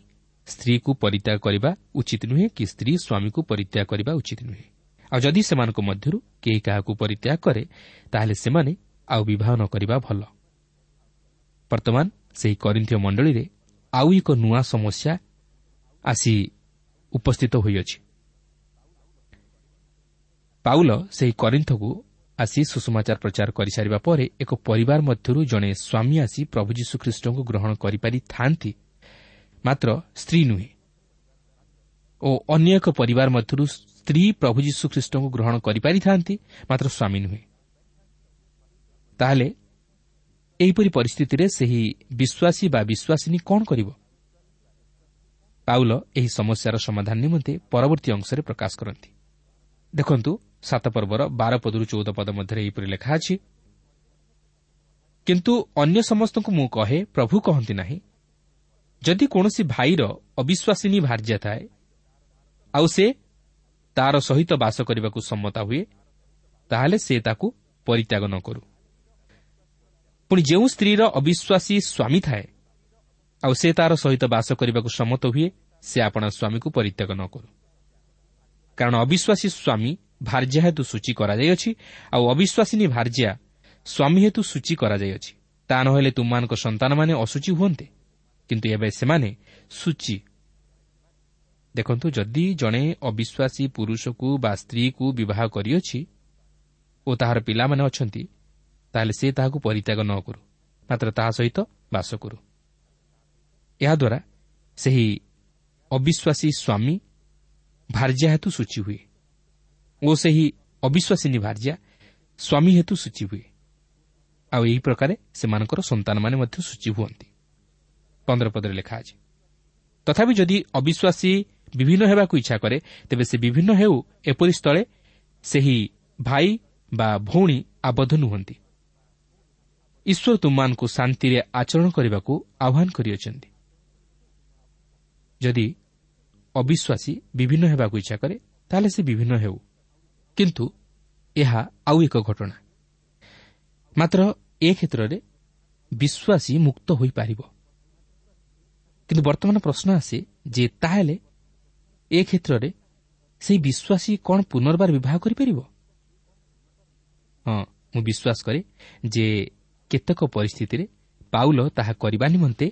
ସ୍ତ୍ରୀକୁ ପରିତ୍ୟାଗ କରିବା ଉଚିତ ନୁହେଁ କି ସ୍ତ୍ରୀ ସ୍ୱାମୀକୁ ପରିତ୍ୟାଗ କରିବା ଉଚିତ ନୁହେଁ। ଆଉ ଯଦି ସେମାନଙ୍କ ମଧ୍ୟରୁ କେହି କାହାକୁ ପରିତ୍ୟାଗ କରେ ତାହେଲେ ସେମାନେ ଆଉ ବିବାହ ନ କରିବା ଭଲ। ବର୍ତ୍ତମାନ ସେହି କରିନ୍ଥୀୟ ମଣ୍ଡଳୀରେ ଆଉ ଏକ ନୂଆ ସମସ୍ୟା ଆସି ଉପସ୍ଥିତ ହୋଇଅଛି। ପାଉଲ ସେହି କରିନ୍ଥକୁ ଆସି ସୁଷମାଚାର ପ୍ରଚାର କରିସାରିବା ପରେ ଏକ ପରିବାର ମଧ୍ୟରୁ ଜଣେ ସ୍ୱାମୀ ଆସି ପ୍ରଭୁ ଯୀଶୁଖ୍ରୀଷ୍ଟଙ୍କୁ ଗ୍ରହଣ କରିପାରିଥାନ୍ତି। ମାତ୍ର ସ୍ତ୍ରୀ ନୁହେଁ। ଓ ଅନ୍ୟ ଏକ ପରିବାର ମଧ୍ୟରୁ ସ୍ତ୍ରୀ ପ୍ରଭୁ ଯୀଶୁଖ୍ରୀଷ୍ଟଙ୍କୁ ଗ୍ରହଣ କରିପାରିଥାନ୍ତି ମାତ୍ର ସ୍ୱାମୀ ନୁହେଁ। ତାହେଲେ ଏହିପରି ପରିସ୍ଥିତିରେ ସେହି ବିଶ୍ୱାସୀ ବା ବିଶ୍ୱାସିନୀ କ'ଣ କରିବ? ପାଉଲ ଏହି ସମସ୍ୟାର ସମାଧାନ ନିମନ୍ତେ ପରବର୍ତ୍ତୀ ଅଂଶରେ ପ୍ରକାଶ କରନ୍ତି। ଦେଖନ୍ତୁ ସାତ ପର୍ବର ବାର ପଦରୁ ଚଉଦ ପଦ ମଧ୍ୟରେ ଏହିପରି ଲେଖା ଅଛି କିନ୍ତୁ ଅନ୍ୟ ସମସ୍ତଙ୍କୁ ମୁଁ କହେ ପ୍ରଭୁ କହନ୍ତି ନାହିଁ। ଯଦି କୌଣସି ଭାଇର ଅବିଶ୍ୱାସିନୀ ଭାର୍ଯ୍ୟା ଥାଏ ଆଉ ସେ ତାର ସହିତ ବାସ କରିବାକୁ ସମ୍ମତା ହୁଏ ତାହେଲେ ସେ ତାକୁ ପରିତ୍ୟାଗ ନ କରୁ। ପୁଣି ଯେଉଁ ସ୍ତ୍ରୀର ଅବିଶ୍ୱାସୀ ସ୍ୱାମୀ ଥାଏ ଆଉ ସେ ତାର ସହିତ ବାସ କରିବାକୁ ସମ୍ମତ ହୁଏ ସେ ଆପଣା ସ୍ୱାମୀକୁ ପରିତ୍ୟାଗ ନ କରୁ। କାରଣ ଅବିଶ୍ୱାସୀ ସ୍ୱାମୀ ଭାର୍ଯ୍ୟା ହେତୁ ସୂଚୀ କରାଯାଇଅଛି ଆଉ ଅବିଶ୍ୱାସିନୀ ଭାର୍ଯ୍ୟା ସ୍ୱାମୀ ହେତୁ ସୂଚୀ କରାଯାଇଅଛି। ତା ନହେଲେ ତୁମମାନଙ୍କ ସନ୍ତାନମାନେ ଅସୂଚୀ ହୁଅନ୍ତେ? କିନ୍ତୁ ଏବେ ସେମାନେ ସୂଚୀ। ଦେଖନ୍ତୁ ଯଦି ଜଣେ ଅବିଶ୍ୱାସୀ ପୁରୁଷକୁ ବା ସ୍ତ୍ରୀକୁ ବିବାହ କରିଅଛି ଓ ତାହାର ପିଲାମାନେ ଅଛନ୍ତି ତାହେଲେ ସେ ତାହାକୁ ପରିତ୍ୟାଗ ନ କରୁ ମାତ୍ର ତାହା ସହିତ ବାସ କରୁ। ଏହାଦ୍ୱାରା ସେହି ଅବିଶ୍ୱାସୀ ସ୍ୱାମୀ ଭାର୍ଯ୍ୟା ହେତୁ ସୂଚୀ ହୁଏ। ଓ ସେହି ଅବିଶ୍ୱାସିନୀ ଭାର୍ଯ୍ୟା ସ୍ୱାମୀ ହେତୁ ସୂଚୀ ହୁଏ। ଆଉ ଏହି ପ୍ରକାରେ ସେମାନଙ୍କର ସନ୍ତାନମାନେ ମଧ୍ୟ ସୂଚୀ ହୁଅନ୍ତି। ପନ୍ଦର ପଦରେ ଲେଖା ଅଛି ତଥାପି ଯଦି ଅବିଶ୍ୱାସୀ ବିଭିନ୍ନ ହେବାକୁ ଇଚ୍ଛା କରେ ତେବେ ସେ ବିଭିନ୍ନ ହେଉ ଏପରି ସ୍ଥଳେ ସେହି ଭାଇ ବା ଭଉଣୀ ଆବଦ୍ଧ ନୁହନ୍ତି। ଈଶ୍ୱର ତୁମମାନଙ୍କୁ ଶାନ୍ତିରେ ଆଚରଣ କରିବାକୁ ଆହ୍ୱାନ କରିଅଛନ୍ତି। ଯଦି ଅବିଶ୍ୱାସୀ ବିଭିନ୍ନ ହେବାକୁ ଇଚ୍ଛା କରେ ତାହେଲେ ସେ ବିଭିନ୍ନ ହେଉ। କିନ୍ତୁ ଏହା ଆଉ ଏକ ଘଟଣା। ମାତ୍ର ଏ କ୍ଷେତ୍ରରେ ବିଶ୍ୱାସୀ ମୁକ୍ତ ହୋଇପାରିବ। କିନ୍ତୁ ବର୍ତ୍ତମାନ ପ୍ରଶ୍ନ ଆସେ ଯେ ତାହେଲେ ଏ କ୍ଷେତ୍ରରେ ସେହି ବିଶ୍ୱାସୀ କ'ଣ ପୁନର୍ବାର ବିବାହ କରିପାରିବ? ହଁ ମୁଁ ବିଶ୍ୱାସ କରେ ଯେ କେତେକ ପରିସ୍ଥିତିରେ ପାଉଲ ତାହା କରିବା ନିମନ୍ତେ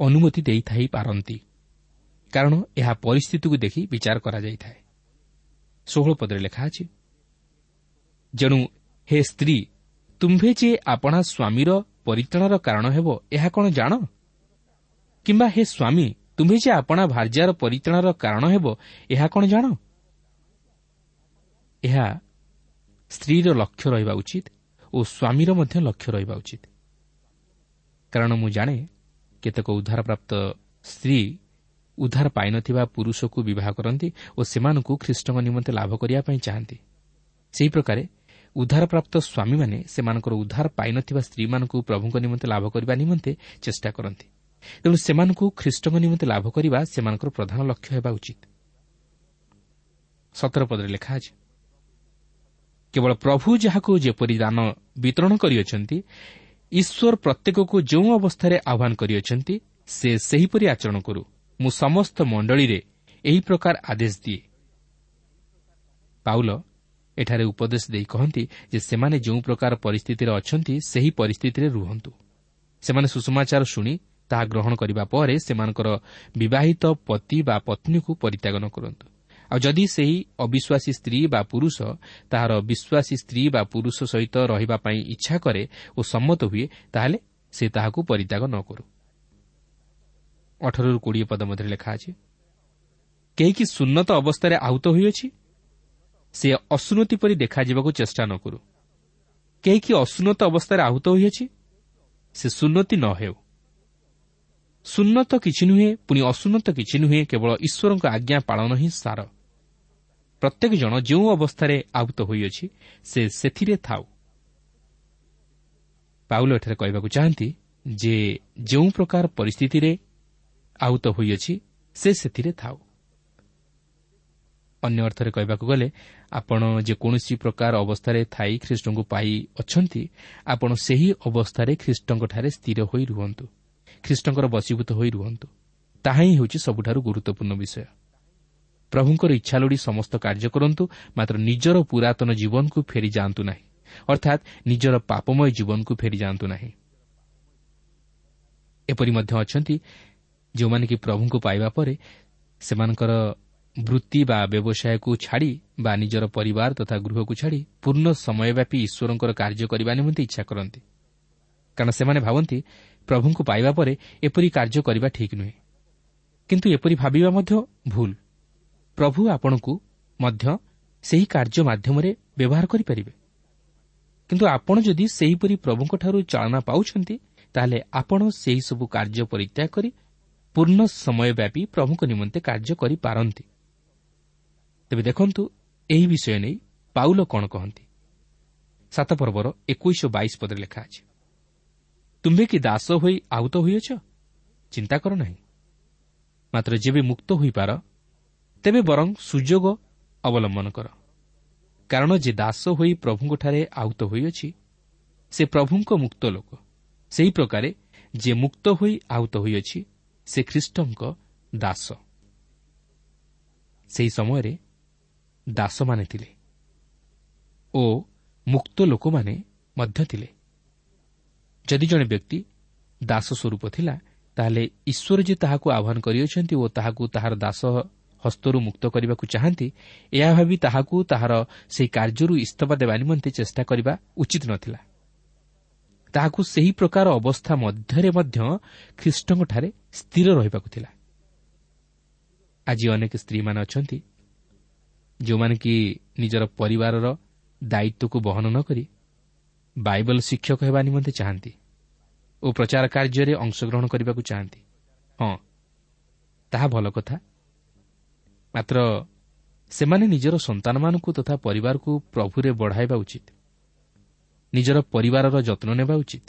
ଅନୁମତି ଦେଇଥାଇପାରନ୍ତି କାରଣ ଏହା ପରିସ୍ଥିତିକୁ ଦେଖି ବିଚାର କରାଯାଇଥାଏ। ଷୋହଳ ପଦରେ ଲେଖା ଅଛି ଯେଣୁ ହେ ସ୍ତ୍ରୀ ତୁମ୍ଭେ ଯେ ଆପଣା ସ୍ୱାମୀର ପରିତ୍ରାଣର କାରଣ ହେବ ଏହା କ'ଣ ଜାଣ? କିମ୍ବା ହେ ସ୍ୱାମୀ ତୁମ୍ଭେ ଯେ ଆପଣା ଭାର୍ଯ୍ୟାର ପରିତ୍ରାଣର କାରଣ ହେବ ଏହା କ'ଣ ଜାଣ? ଏହା ସ୍ତ୍ରୀର ଲକ୍ଷ୍ୟ ରହିବା ଉଚିତ ଓ ସ୍ୱାମୀର ମଧ୍ୟ ଲକ୍ଷ୍ୟ ରହିବା ଉଚିତ। କାରଣ ମୁଁ ଜାଣେ କେତେକ ଉଦ୍ଧାରପ୍ରାପ୍ତ ସ୍ତ୍ରୀ ଉଦ୍ଧାର ପାଇନଥିବା ପୁରୁଷକୁ ବିବାହ କରନ୍ତି ଓ ସେମାନଙ୍କୁ ଖ୍ରୀଷ୍ଟଙ୍କ ନିମନ୍ତେ ଲାଭ କରିବା ପାଇଁ ଚାହାନ୍ତି। ସେହି ପ୍ରକାରେ ଉଦ୍ଧାରପ୍ରାପ୍ତ ସ୍ୱାମୀମାନେ ସେମାନଙ୍କର ଉଦ୍ଧାର ପାଇନଥିବା ସ୍ତ୍ରୀମାନଙ୍କୁ ପ୍ରଭୁଙ୍କ ନିମନ୍ତେ ଲାଭ କରିବା ନିମନ୍ତେ ଚେଷ୍ଟା କରନ୍ତି। ତେଣୁ ସେମାନଙ୍କୁ ଖ୍ରୀଷ୍ଟଙ୍କ ନିମନ୍ତେ ଲାଭ କରିବା ସେମାନଙ୍କର ପ୍ରଧାନ ଲକ୍ଷ୍ୟ ହେବା ଉଚିତ। କେବଳ ପ୍ରଭୁ ଯାହାକୁ ଯେପରି ଦାନ ବିତରଣ କରିଅଛନ୍ତି ଈଶ୍ୱର ପ୍ରତ୍ୟେକକୁ ଯେଉଁ ଅବସ୍ଥାରେ ଆହ୍ୱାନ କରିଅଛନ୍ତି ସେ ସେହିପରି ଆଚରଣ କରୁ। ମୁଁ ସମସ୍ତ ମଣ୍ଡଳୀରେ ଏହି ପ୍ରକାର ଆଦେଶ ଦିଏ। ପାଉଲ ଏଠାରେ ଉପଦେଶ ଦେଇ କହନ୍ତି ଯେ ସେମାନେ ଯେଉଁ ପ୍ରକାର ପରିସ୍ଥିତିରେ ଅଛନ୍ତି ସେହି ପରିସ୍ଥିତିରେ ରୁହନ୍ତୁ। ସେମାନେ ସୁଷମାଚାର ଶୁଣି ତାହା ଗ୍ରହଣ କରିବା ପରେ ସେମାନଙ୍କର ବିବାହିତ ପତି ବା ପତ୍ନୀକୁ ପରିତ୍ୟାଗ କରନ୍ତୁ। ଆଉ ଯଦି ସେହି ଅବିଶ୍ୱାସୀ ସ୍ତ୍ରୀ ବା ପୁରୁଷ ତାହାର ବିଶ୍ୱାସୀ ସ୍ତ୍ରୀ ବା ପୁରୁଷ ସହିତ ରହିବା ପାଇଁ ଇଚ୍ଛା କରେ ଓ ସମ୍ମତ ହୁଏ ତାହେଲେ ସେ ତାହାକୁ ପରିତ୍ୟାଗ ନ କରୁ। ଅଠରରୁ କୋଡ଼ିଏ ପଦ ମଧ୍ୟରେ ଲେଖା ଅଛି। କେହି କି ସୁନ୍ନତ ଅବସ୍ଥାରେ ଆହୁତ ହୋଇଅଛି ସେ ଅସୁନତି ପରି ଦେଖାଯିବାକୁ ଚେଷ୍ଟା ନ କରୁ। କେହି କି ଅସୁନତ ଅବସ୍ଥାରେ ଆହୁତ ହୋଇଅଛି ସେ ସୁନ୍ନତି ନ ହେଉ। ସୁନ୍ନତ କିଛି ନୁହେଁ ପୁଣି ଅସୁନ୍ନତ କିଛି ନୁହେଁ କେବଳ ଈଶ୍ୱରଙ୍କ ଆଜ୍ଞା ପାଳନ ହିଁ ସାର। ପ୍ରତ୍ୟେକ ଜଣ ଯେଉଁ ଅବସ୍ଥାରେ ଆହୁତ ହୋଇଅଛି ସେ ସେଥିରେ ଥାଉ। ପାଉଲ ଏଠାରେ କହିବାକୁ ଚାହାନ୍ତି ଯେ ଯେଉଁ ପ୍ରକାର ପରିସ୍ଥିତିରେ ଆହୁତ ହୋଇଅଛି ସେ ସେଥିରେ ଥାଉ। ଅନ୍ୟ ଅର୍ଥରେ କହିବାକୁ ଗଲେ ଆପଣ ଯେକୌଣସି ପ୍ରକାର ଅବସ୍ଥାରେ ଥାଇ ଖ୍ରୀଷ୍ଟଙ୍କୁ ପାଇ ଅଛନ୍ତି ଆପଣ ସେହି ଅବସ୍ଥାରେ ଖ୍ରୀଷ୍ଟଙ୍କଠାରେ ସ୍ଥିର ହୋଇ ରୁହନ୍ତୁ ଖ୍ରୀଷ୍ଟଙ୍କର ବଶୀଭୂତ ହୋଇ ରୁହନ୍ତୁ। ତାହା ହିଁ ହେଉଛି ସବୁଠାରୁ ଗୁରୁତ୍ୱପୂର୍ଣ୍ଣ ବିଷୟ। ପ୍ରଭୁଙ୍କର ଇଚ୍ଛା ଲୋଡ଼ି ସମସ୍ତ କାର୍ଯ୍ୟ କରନ୍ତୁ ମାତ୍ର ନିଜର ପୁରାତନ ଜୀବନକୁ ଫେରି ଯାଆନ୍ତୁ ନାହିଁ ଅର୍ଥାତ୍ ନିଜର ପାପମୟ ଜୀବନକୁ ଫେରିଯାଆନ୍ତୁ ନାହିଁ। ଏପରି ମଧ୍ୟ ଅଛନ୍ତି ଯେଉଁମାନେ କି ପ୍ରଭୁଙ୍କୁ ପାଇବା ପରେ ସେମାନଙ୍କର ବୃତ୍ତି ବା ବ୍ୟବସାୟକୁ ଛାଡ଼ି ବା ନିଜର ପରିବାର ତଥା ଗୃହକୁ ଛାଡ଼ି ପୂର୍ଣ୍ଣ ସମୟବ୍ୟାପୀ ଈଶ୍ୱରଙ୍କର କାର୍ଯ୍ୟ କରିବା ନିମନ୍ତେ ଇଚ୍ଛା କରନ୍ତି। କାରଣ ସେମାନେ ଭାବନ୍ତି ପ୍ରଭୁଙ୍କୁ ପାଇବା ପରେ ଏପରି କାର୍ଯ୍ୟ କରିବା ଠିକ୍ ନୁହେଁ। କିନ୍ତୁ ଏପରି ଭାବିବା ମଧ୍ୟ ଭୁଲ। ପ୍ରଭୁ ଆପଣଙ୍କୁ ମଧ୍ୟ ସେହି କାର୍ଯ୍ୟ ମାଧ୍ୟମରେ ବ୍ୟବହାର କରିପାରିବେ। କିନ୍ତୁ ଆପଣ ଯଦି ସେହିପରି ପ୍ରଭୁଙ୍କଠାରୁ ଚାଳନା ପାଉଛନ୍ତି ତାହେଲେ ଆପଣ ସେହିସବୁ କାର୍ଯ୍ୟ ପରିତ୍ୟାଗ କରି ପୂର୍ଣ୍ଣ ସମୟ ବ୍ୟାପୀ ପ୍ରଭୁଙ୍କ ନିମନ୍ତେ କାର୍ଯ୍ୟ କରିପାରନ୍ତି। ତେବେ ଦେଖନ୍ତୁ ଏହି ବିଷୟ ନେଇ ପାଉଲ କ'ଣ କହନ୍ତି? ସାତ ପର୍ବର ଏକୋଇଶ ବାଇଶ ପଦରେ ଲେଖା ଅଛି ତୁମ୍ଭେ କି ଦାସ ହୋଇ ଆହୁତ ହୋଇଅଛ? ଚିନ୍ତା କର ନାହିଁ। ମାତ୍ର ଯେବେ ମୁକ୍ତ ହୋଇପାର ତେବେ ବରଂ ସୁଯୋଗ ଅବଲମ୍ବନ କର। କାରଣ ଯେ ଦାସ ହୋଇ ପ୍ରଭୁଙ୍କଠାରେ ଆହୁତ ହୋଇଅଛି ସେ ପ୍ରଭୁଙ୍କ ମୁକ୍ତ ଲୋକ। ସେହି ପ୍ରକାରେ ଯେ ମୁକ୍ତ ହୋଇ ଆହୁତ ହୋଇଅଛି ସେ ଖ୍ରୀଷ୍ଟଙ୍କ ଦାସ। ସେହି ସମୟରେ ଦାସମାନେ ଥିଲେ ଓ ମୁକ୍ତ ଲୋକମାନେ ମଧ୍ୟ ଥିଲେ। ଯଦି ଜଣେ ବ୍ୟକ୍ତି ଦାସ ସ୍ୱରୂପ ଥିଲା ତାହେଲେ ଈଶ୍ୱର ଯେ ତାହାକୁ ଆହ୍ୱାନ କରିଅଛନ୍ତି ଓ ତାହାକୁ ତାହାର ଦାସ ହସ୍ତରୁ ମୁକ୍ତ କରିବାକୁ ଚାହାନ୍ତି ଏହା ଭାବି ତାହାକୁ ତାହାର ସେହି କାର୍ଯ୍ୟରୁ ଇସ୍ତଫା ଦେବା ନିମନ୍ତେ ଚେଷ୍ଟା କରିବା ଉଚିତ ନଥିଲା। ତାହାକୁ ସେହି ପ୍ରକାର ଅବସ୍ଥା ମଧ୍ୟରେ ମଧ୍ୟ ଖ୍ରୀଷ୍ଟଙ୍କଠାରେ ସ୍ଥିର ରହିବାକୁ ଥିଲା। ଆଜି ଅନେକ ସ୍ତ୍ରୀମାନେ ଅଛନ୍ତି ଯେଉଁମାନେ କି ନିଜର ପରିବାରର ଦାୟିତ୍ୱକୁ ବହନ ନ କରି ବାଇବଲ ଶିକ୍ଷକ ହେବା ନିମନ୍ତେ ଚାହାନ୍ତି ଓ ପ୍ରଚାର କାର୍ଯ୍ୟରେ ଅଂଶଗ୍ରହଣ କରିବାକୁ ଚାହାନ୍ତି। ହଁ ତାହା ଭଲ କଥା। ମାତ୍ର ସେମାନେ ନିଜର ସନ୍ତାନମାନଙ୍କୁ ତଥା ପରିବାରକୁ ପ୍ରଭୁରେ ବଢ଼ାଇବା ଉଚିତ। ନିଜର ପରିବାରର ଯତ୍ନ ନେବା ଉଚିତ।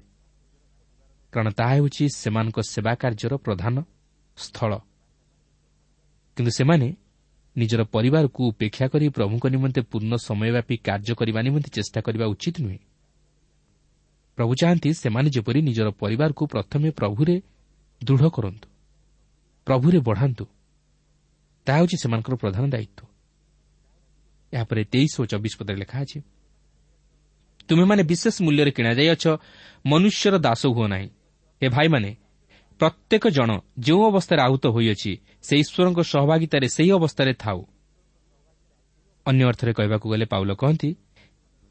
କାରଣ ତାହା ହେଉଛି ସେମାନଙ୍କ ସେବା କାର୍ଯ୍ୟର ପ୍ରଧାନ ସ୍ଥଳ। କିନ୍ତୁ ସେମାନେ ନିଜର ପରିବାରକୁ ଉପେକ୍ଷା କରି ପ୍ରଭୁଙ୍କ ନିମନ୍ତେ ପୂର୍ଣ୍ଣ ସମୟବ୍ୟାପୀ କାର୍ଯ୍ୟ କରିବା ନିମନ୍ତେ ଚେଷ୍ଟା କରିବା ଉଚିତ ନୁହେଁ। ପ୍ରଭୁ ଚାହାନ୍ତି ସେମାନେ ଯେପରି ନିଜର ପରିବାରକୁ ପ୍ରଥମେ ପ୍ରଭୁରେ ଦୃଢ଼ କରନ୍ତୁ ପ୍ରଭୁରେ ବଢ଼ାନ୍ତୁ। ତାହା ହେଉଛି ସେମାନଙ୍କର ପ୍ରଧାନ ଦାୟିତ୍ୱ। ଏହାପରେ ତେଇଶ ଓ ଚବିଶ ପଦରେ ଲେଖା ଅଛି ତୁମେମାନେ ବିଶେଷ ମୂଲ୍ୟରେ କିଣାଯାଇଅଛ ମନୁଷ୍ୟର ଦାସ ହୁଅ ନାହିଁ। ଏ ଭାଇମାନେ ପ୍ରତ୍ୟେକ ଜଣ ଯେଉଁ ଅବସ୍ଥାରେ ଆହୁତ ହୋଇଅଛି ସେ ଈଶ୍ୱରଙ୍କ ସହଭାଗିତାରେ ସେହି ଅବସ୍ଥାରେ ଥାଉ। ଅନ୍ୟ ଅର୍ଥରେ କହିବାକୁ ଗଲେ ପାଉଲ କହନ୍ତି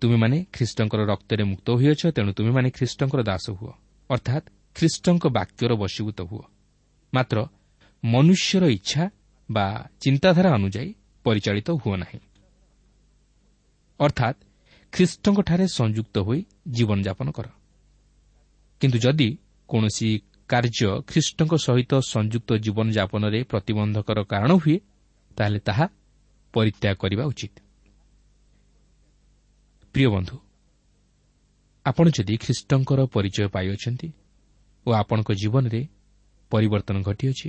ତୁମେମାନେ ଖ୍ରୀଷ୍ଟଙ୍କର ରକ୍ତରେ ମୁକ୍ତ ହୋଇଅଛ ତେଣୁ ତୁମେମାନେ ଖ୍ରୀଷ୍ଟଙ୍କର ଦାସ ହୁଅ। ଅର୍ଥାତ୍ ଖ୍ରୀଷ୍ଟଙ୍କ ବାକ୍ୟର ବଶୀଭୂତ ହୁଅ। ମାତ୍ର ମନୁଷ୍ୟର ଇଚ୍ଛା ବା ଚିନ୍ତାଧାରା ଅନୁଯାୟୀ ପରିଚାଳିତ ହୁଅ ନାହିଁ। ଅର୍ଥାତ୍ ଖ୍ରୀଷ୍ଟଙ୍କଠାରେ ସଂଯୁକ୍ତ ହୋଇ ଜୀବନଯାପନ କର। କିନ୍ତୁ ଯଦି କୌଣସି କାର୍ଯ୍ୟ ଖ୍ରୀଷ୍ଟଙ୍କ ସହିତ ସଂଯୁକ୍ତ ଜୀବନଯାପନରେ ପ୍ରତିବନ୍ଧକର କାରଣ ହୁଏ ତାହେଲେ ତାହା ପରିତ୍ୟାଗ କରିବା ଉଚିତ। ପ୍ରିୟ ବନ୍ଧୁ ଆପଣ ଯଦି ଖ୍ରୀଷ୍ଟଙ୍କର ପରିଚୟ ପାଇଅଛନ୍ତି ଓ ଆପଣଙ୍କ ଜୀବନରେ ପରିବର୍ତ୍ତନ ଘଟିଅଛି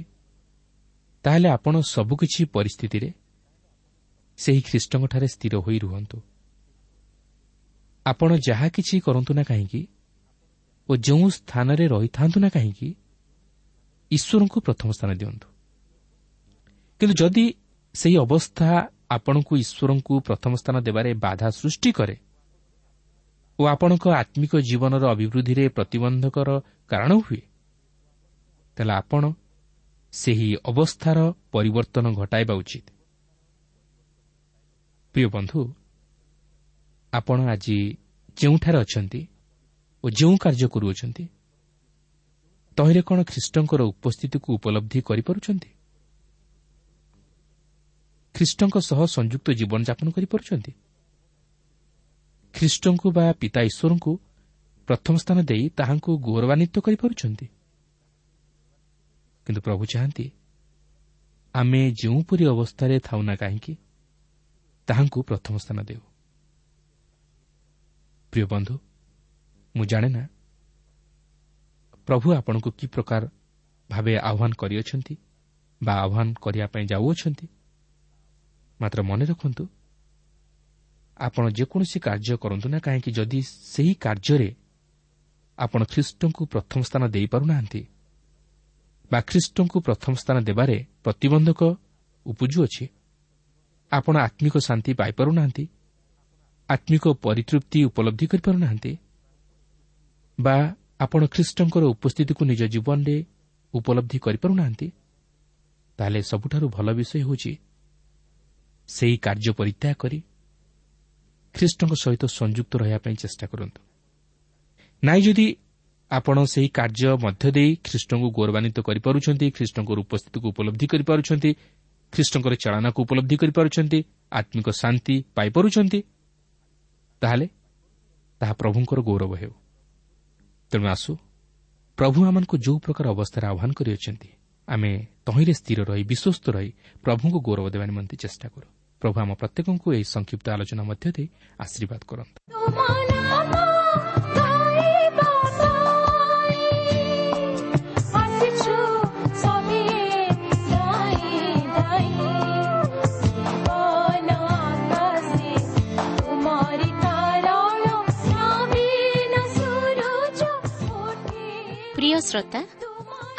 ତାହେଲେ ଆପଣ ସବୁକିଛି ପରିସ୍ଥିତିରେ ସେହି ଖ୍ରୀଷ୍ଟଙ୍କଠାରେ ସ୍ଥିର ହୋଇ ରୁହନ୍ତୁ। ଆପଣ ଯାହା କିଛି କରନ୍ତୁ ନା କାହିଁକି ଓ ଯେଉଁ ସ୍ଥାନରେ ରହିଥାନ୍ତୁ ନା କାହିଁକି ଈଶ୍ୱରଙ୍କୁ ପ୍ରଥମ ସ୍ଥାନ ଦିଅନ୍ତୁ। କିନ୍ତୁ ଯଦି ସେହି ଅବସ୍ଥା ଆପଣଙ୍କୁ ଈଶ୍ୱରଙ୍କୁ ପ୍ରଥମ ସ୍ଥାନ ଦେବାରେ ବାଧା ସୃଷ୍ଟି କରେ ଓ ଆପଣଙ୍କ ଆତ୍ମିକ ଜୀବନର ଅଭିବୃଦ୍ଧିରେ ପ୍ରତିବନ୍ଧକର କାରଣ ହୁଏ ତାହେଲେ ଆପଣ ସେହି ଅବସ୍ଥାର ପରିବର୍ତ୍ତନ ଘଟାଇବା ଉଚିତ। ପ୍ରିୟ ବନ୍ଧୁ ଆପଣ ଆଜି ଯେଉଁଠାରେ ଅଛନ୍ତି ଓ ଯେଉଁ କାର୍ଯ୍ୟ କରୁଅଛନ୍ତି ତହିଁରେ କ'ଣ ଖ୍ରୀଷ୍ଟଙ୍କର ଉପସ୍ଥିତିକୁ ଉପଲବ୍ଧି କରିପାରୁଛନ୍ତି? ଖ୍ରୀଷ୍ଟଙ୍କ ସହ ସଂଯୁକ୍ତ ଜୀବନଯାପନ କରିପାରୁଛନ୍ତି? ଖ୍ରୀଷ୍ଟଙ୍କୁ ବା ପିତା ଈଶ୍ୱରଙ୍କୁ ପ୍ରଥମ ସ୍ଥାନ ଦେଇ ତାହାଙ୍କୁ ଗୌରବାନ୍ୱିତ କରିପାରୁଛନ୍ତି? କିନ୍ତୁ ପ୍ରଭୁ ଚାହାନ୍ତି ଆମେ ଯେଉଁପରି ଅବସ୍ଥାରେ ଥାଉ ନା କାହିଁକି ତାହାଙ୍କୁ ପ୍ରଥମ ସ୍ଥାନ ଦେଉ। ପ୍ରିୟ ବନ୍ଧୁ ମୁଁ ଜାଣେ ନା ପ୍ରଭୁ ଆପଣଙ୍କୁ କି ପ୍ରକାର ଭାବେ ଆହ୍ୱାନ କରିଅଛନ୍ତି ବା ଆହ୍ୱାନ କରିବା ପାଇଁ ଯାଉଅଛନ୍ତି? ମାତ୍ର ମନେ ରଖନ୍ତୁ ଆପଣ ଯେକୌଣସି କାର୍ଯ୍ୟ କରନ୍ତୁ ନା କାହିଁକି ଯଦି ସେହି କାର୍ଯ୍ୟରେ ଆପଣ ଖ୍ରୀଷ୍ଟଙ୍କୁ ପ୍ରଥମ ସ୍ଥାନ ଦେଇପାରୁନାହାନ୍ତି ବା ଖ୍ରୀଷ୍ଟଙ୍କୁ ପ୍ରଥମ ସ୍ଥାନ ଦେବାରେ ପ୍ରତିବନ୍ଧକ ଉପୁଜୁଅଛି ଆପଣ ଆତ୍ମିକ ଶାନ୍ତି ପାଇପାରୁନାହାନ୍ତି ଆତ୍ମିକ ପରିତୃପ୍ତି ଉପଲବ୍ଧି କରିପାରୁନାହାନ୍ତି? ବା ଆପଣ ଖ୍ରୀଷ୍ଟଙ୍କର ଉପସ୍ଥିତିକୁ ନିଜ ଜୀବନରେ ଉପଲବ୍ଧି କରିପାରୁନାହାନ୍ତି? ତାହେଲେ ସବୁଠାରୁ ଭଲ ବିଷୟ ହେଉଛି ସେହି କାର୍ଯ୍ୟ ପରିତ୍ୟାଗ କରି ଖ୍ରୀଷ୍ଟଙ୍କ ସହିତ ସଂଯୁକ୍ତ ରହିବା ପାଇଁ ଚେଷ୍ଟା କରନ୍ତୁ। ନାଇଁ ଯଦି ଆପଣ ସେହି କାର୍ଯ୍ୟ ମଧ୍ୟ ଦେଇ ଖ୍ରୀଷ୍ଟଙ୍କୁ ଗୌରବାନ୍ୱିତ କରିପାରୁଛନ୍ତି ଖ୍ରୀଷ୍ଟଙ୍କର ଉପସ୍ଥିତିକୁ ଉପଲବ୍ଧି କରିପାରୁଛନ୍ତି ଖ୍ରୀଷ୍ଟଙ୍କର ଚାଳନାକୁ ଉପଲବ୍ଧି କରିପାରୁଛନ୍ତି ଆତ୍ମିକ ଶାନ୍ତି ପାଇପାରୁଛନ୍ତି ତାହେଲେ ତାହା ପ୍ରଭୁଙ୍କର ଗୌରବ ହେଉ। ତେଣୁ ଆସୁ ପ୍ରଭୁ ଆମମାନଙ୍କୁ ଯେଉଁ ପ୍ରକାର ଅବସ୍ଥାରେ ଆହ୍ୱାନ କରିଅଛନ୍ତି ଆମେ ତହିଁରେ ସ୍ଥିର ରହି ବିଶ୍ୱସ୍ତ ରହି ପ୍ରଭୁଙ୍କୁ ଗୌରବ ଦେବା ନିମନ୍ତେ ଚେଷ୍ଟା କରୁ। ପ୍ରଭୁ ଆମ ପ୍ରତ୍ୟେକଙ୍କୁ ଏହି ସଂକ୍ଷିପ୍ତ ଆଲୋଚନା ମଧ୍ୟ ଦେଇ ଆଶୀର୍ବାଦ କରନ୍ତୁ। ଶ୍ରୋତା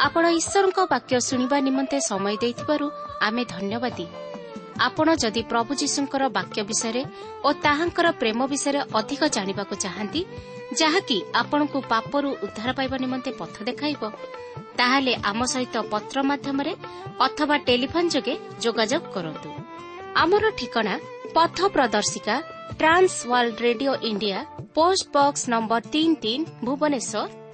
ଆପଣ ଈଶ୍ୱରଙ୍କ ବାକ୍ୟ ଶୁଣିବା ନିମନ୍ତେ ସମୟ ଦେଇଥିବାରୁ ଆମେ ଧନ୍ୟବାଦୀ। ଆପଣ ଯଦି ପ୍ରଭୁ ଯୀଶୁଙ୍କର ବାକ୍ୟ ବିଷୟରେ ଓ ତାହାଙ୍କର ପ୍ରେମ ବିଷୟରେ ଅଧିକ ଜାଣିବାକୁ ଚାହାନ୍ତି ଯାହାକି ଆପଣଙ୍କୁ ପାପରୁ ଉଦ୍ଧାର ପାଇବା ନିମନ୍ତେ ପଥ ଦେଖାଇବ ତାହେଲେ ଆମ ସହିତ ପତ୍ର ମାଧ୍ୟମରେ ଅଥବା ଟେଲିଫୋନ୍ ଯୋଗେ ଯୋଗାଯୋଗ କରନ୍ତୁ। ଆମର ଠିକଣା ପଥ ପ୍ରଦର୍ଶିକା Trans World Radio India post box number ତିନି ତିନି ଭୁବନେଶ୍ୱର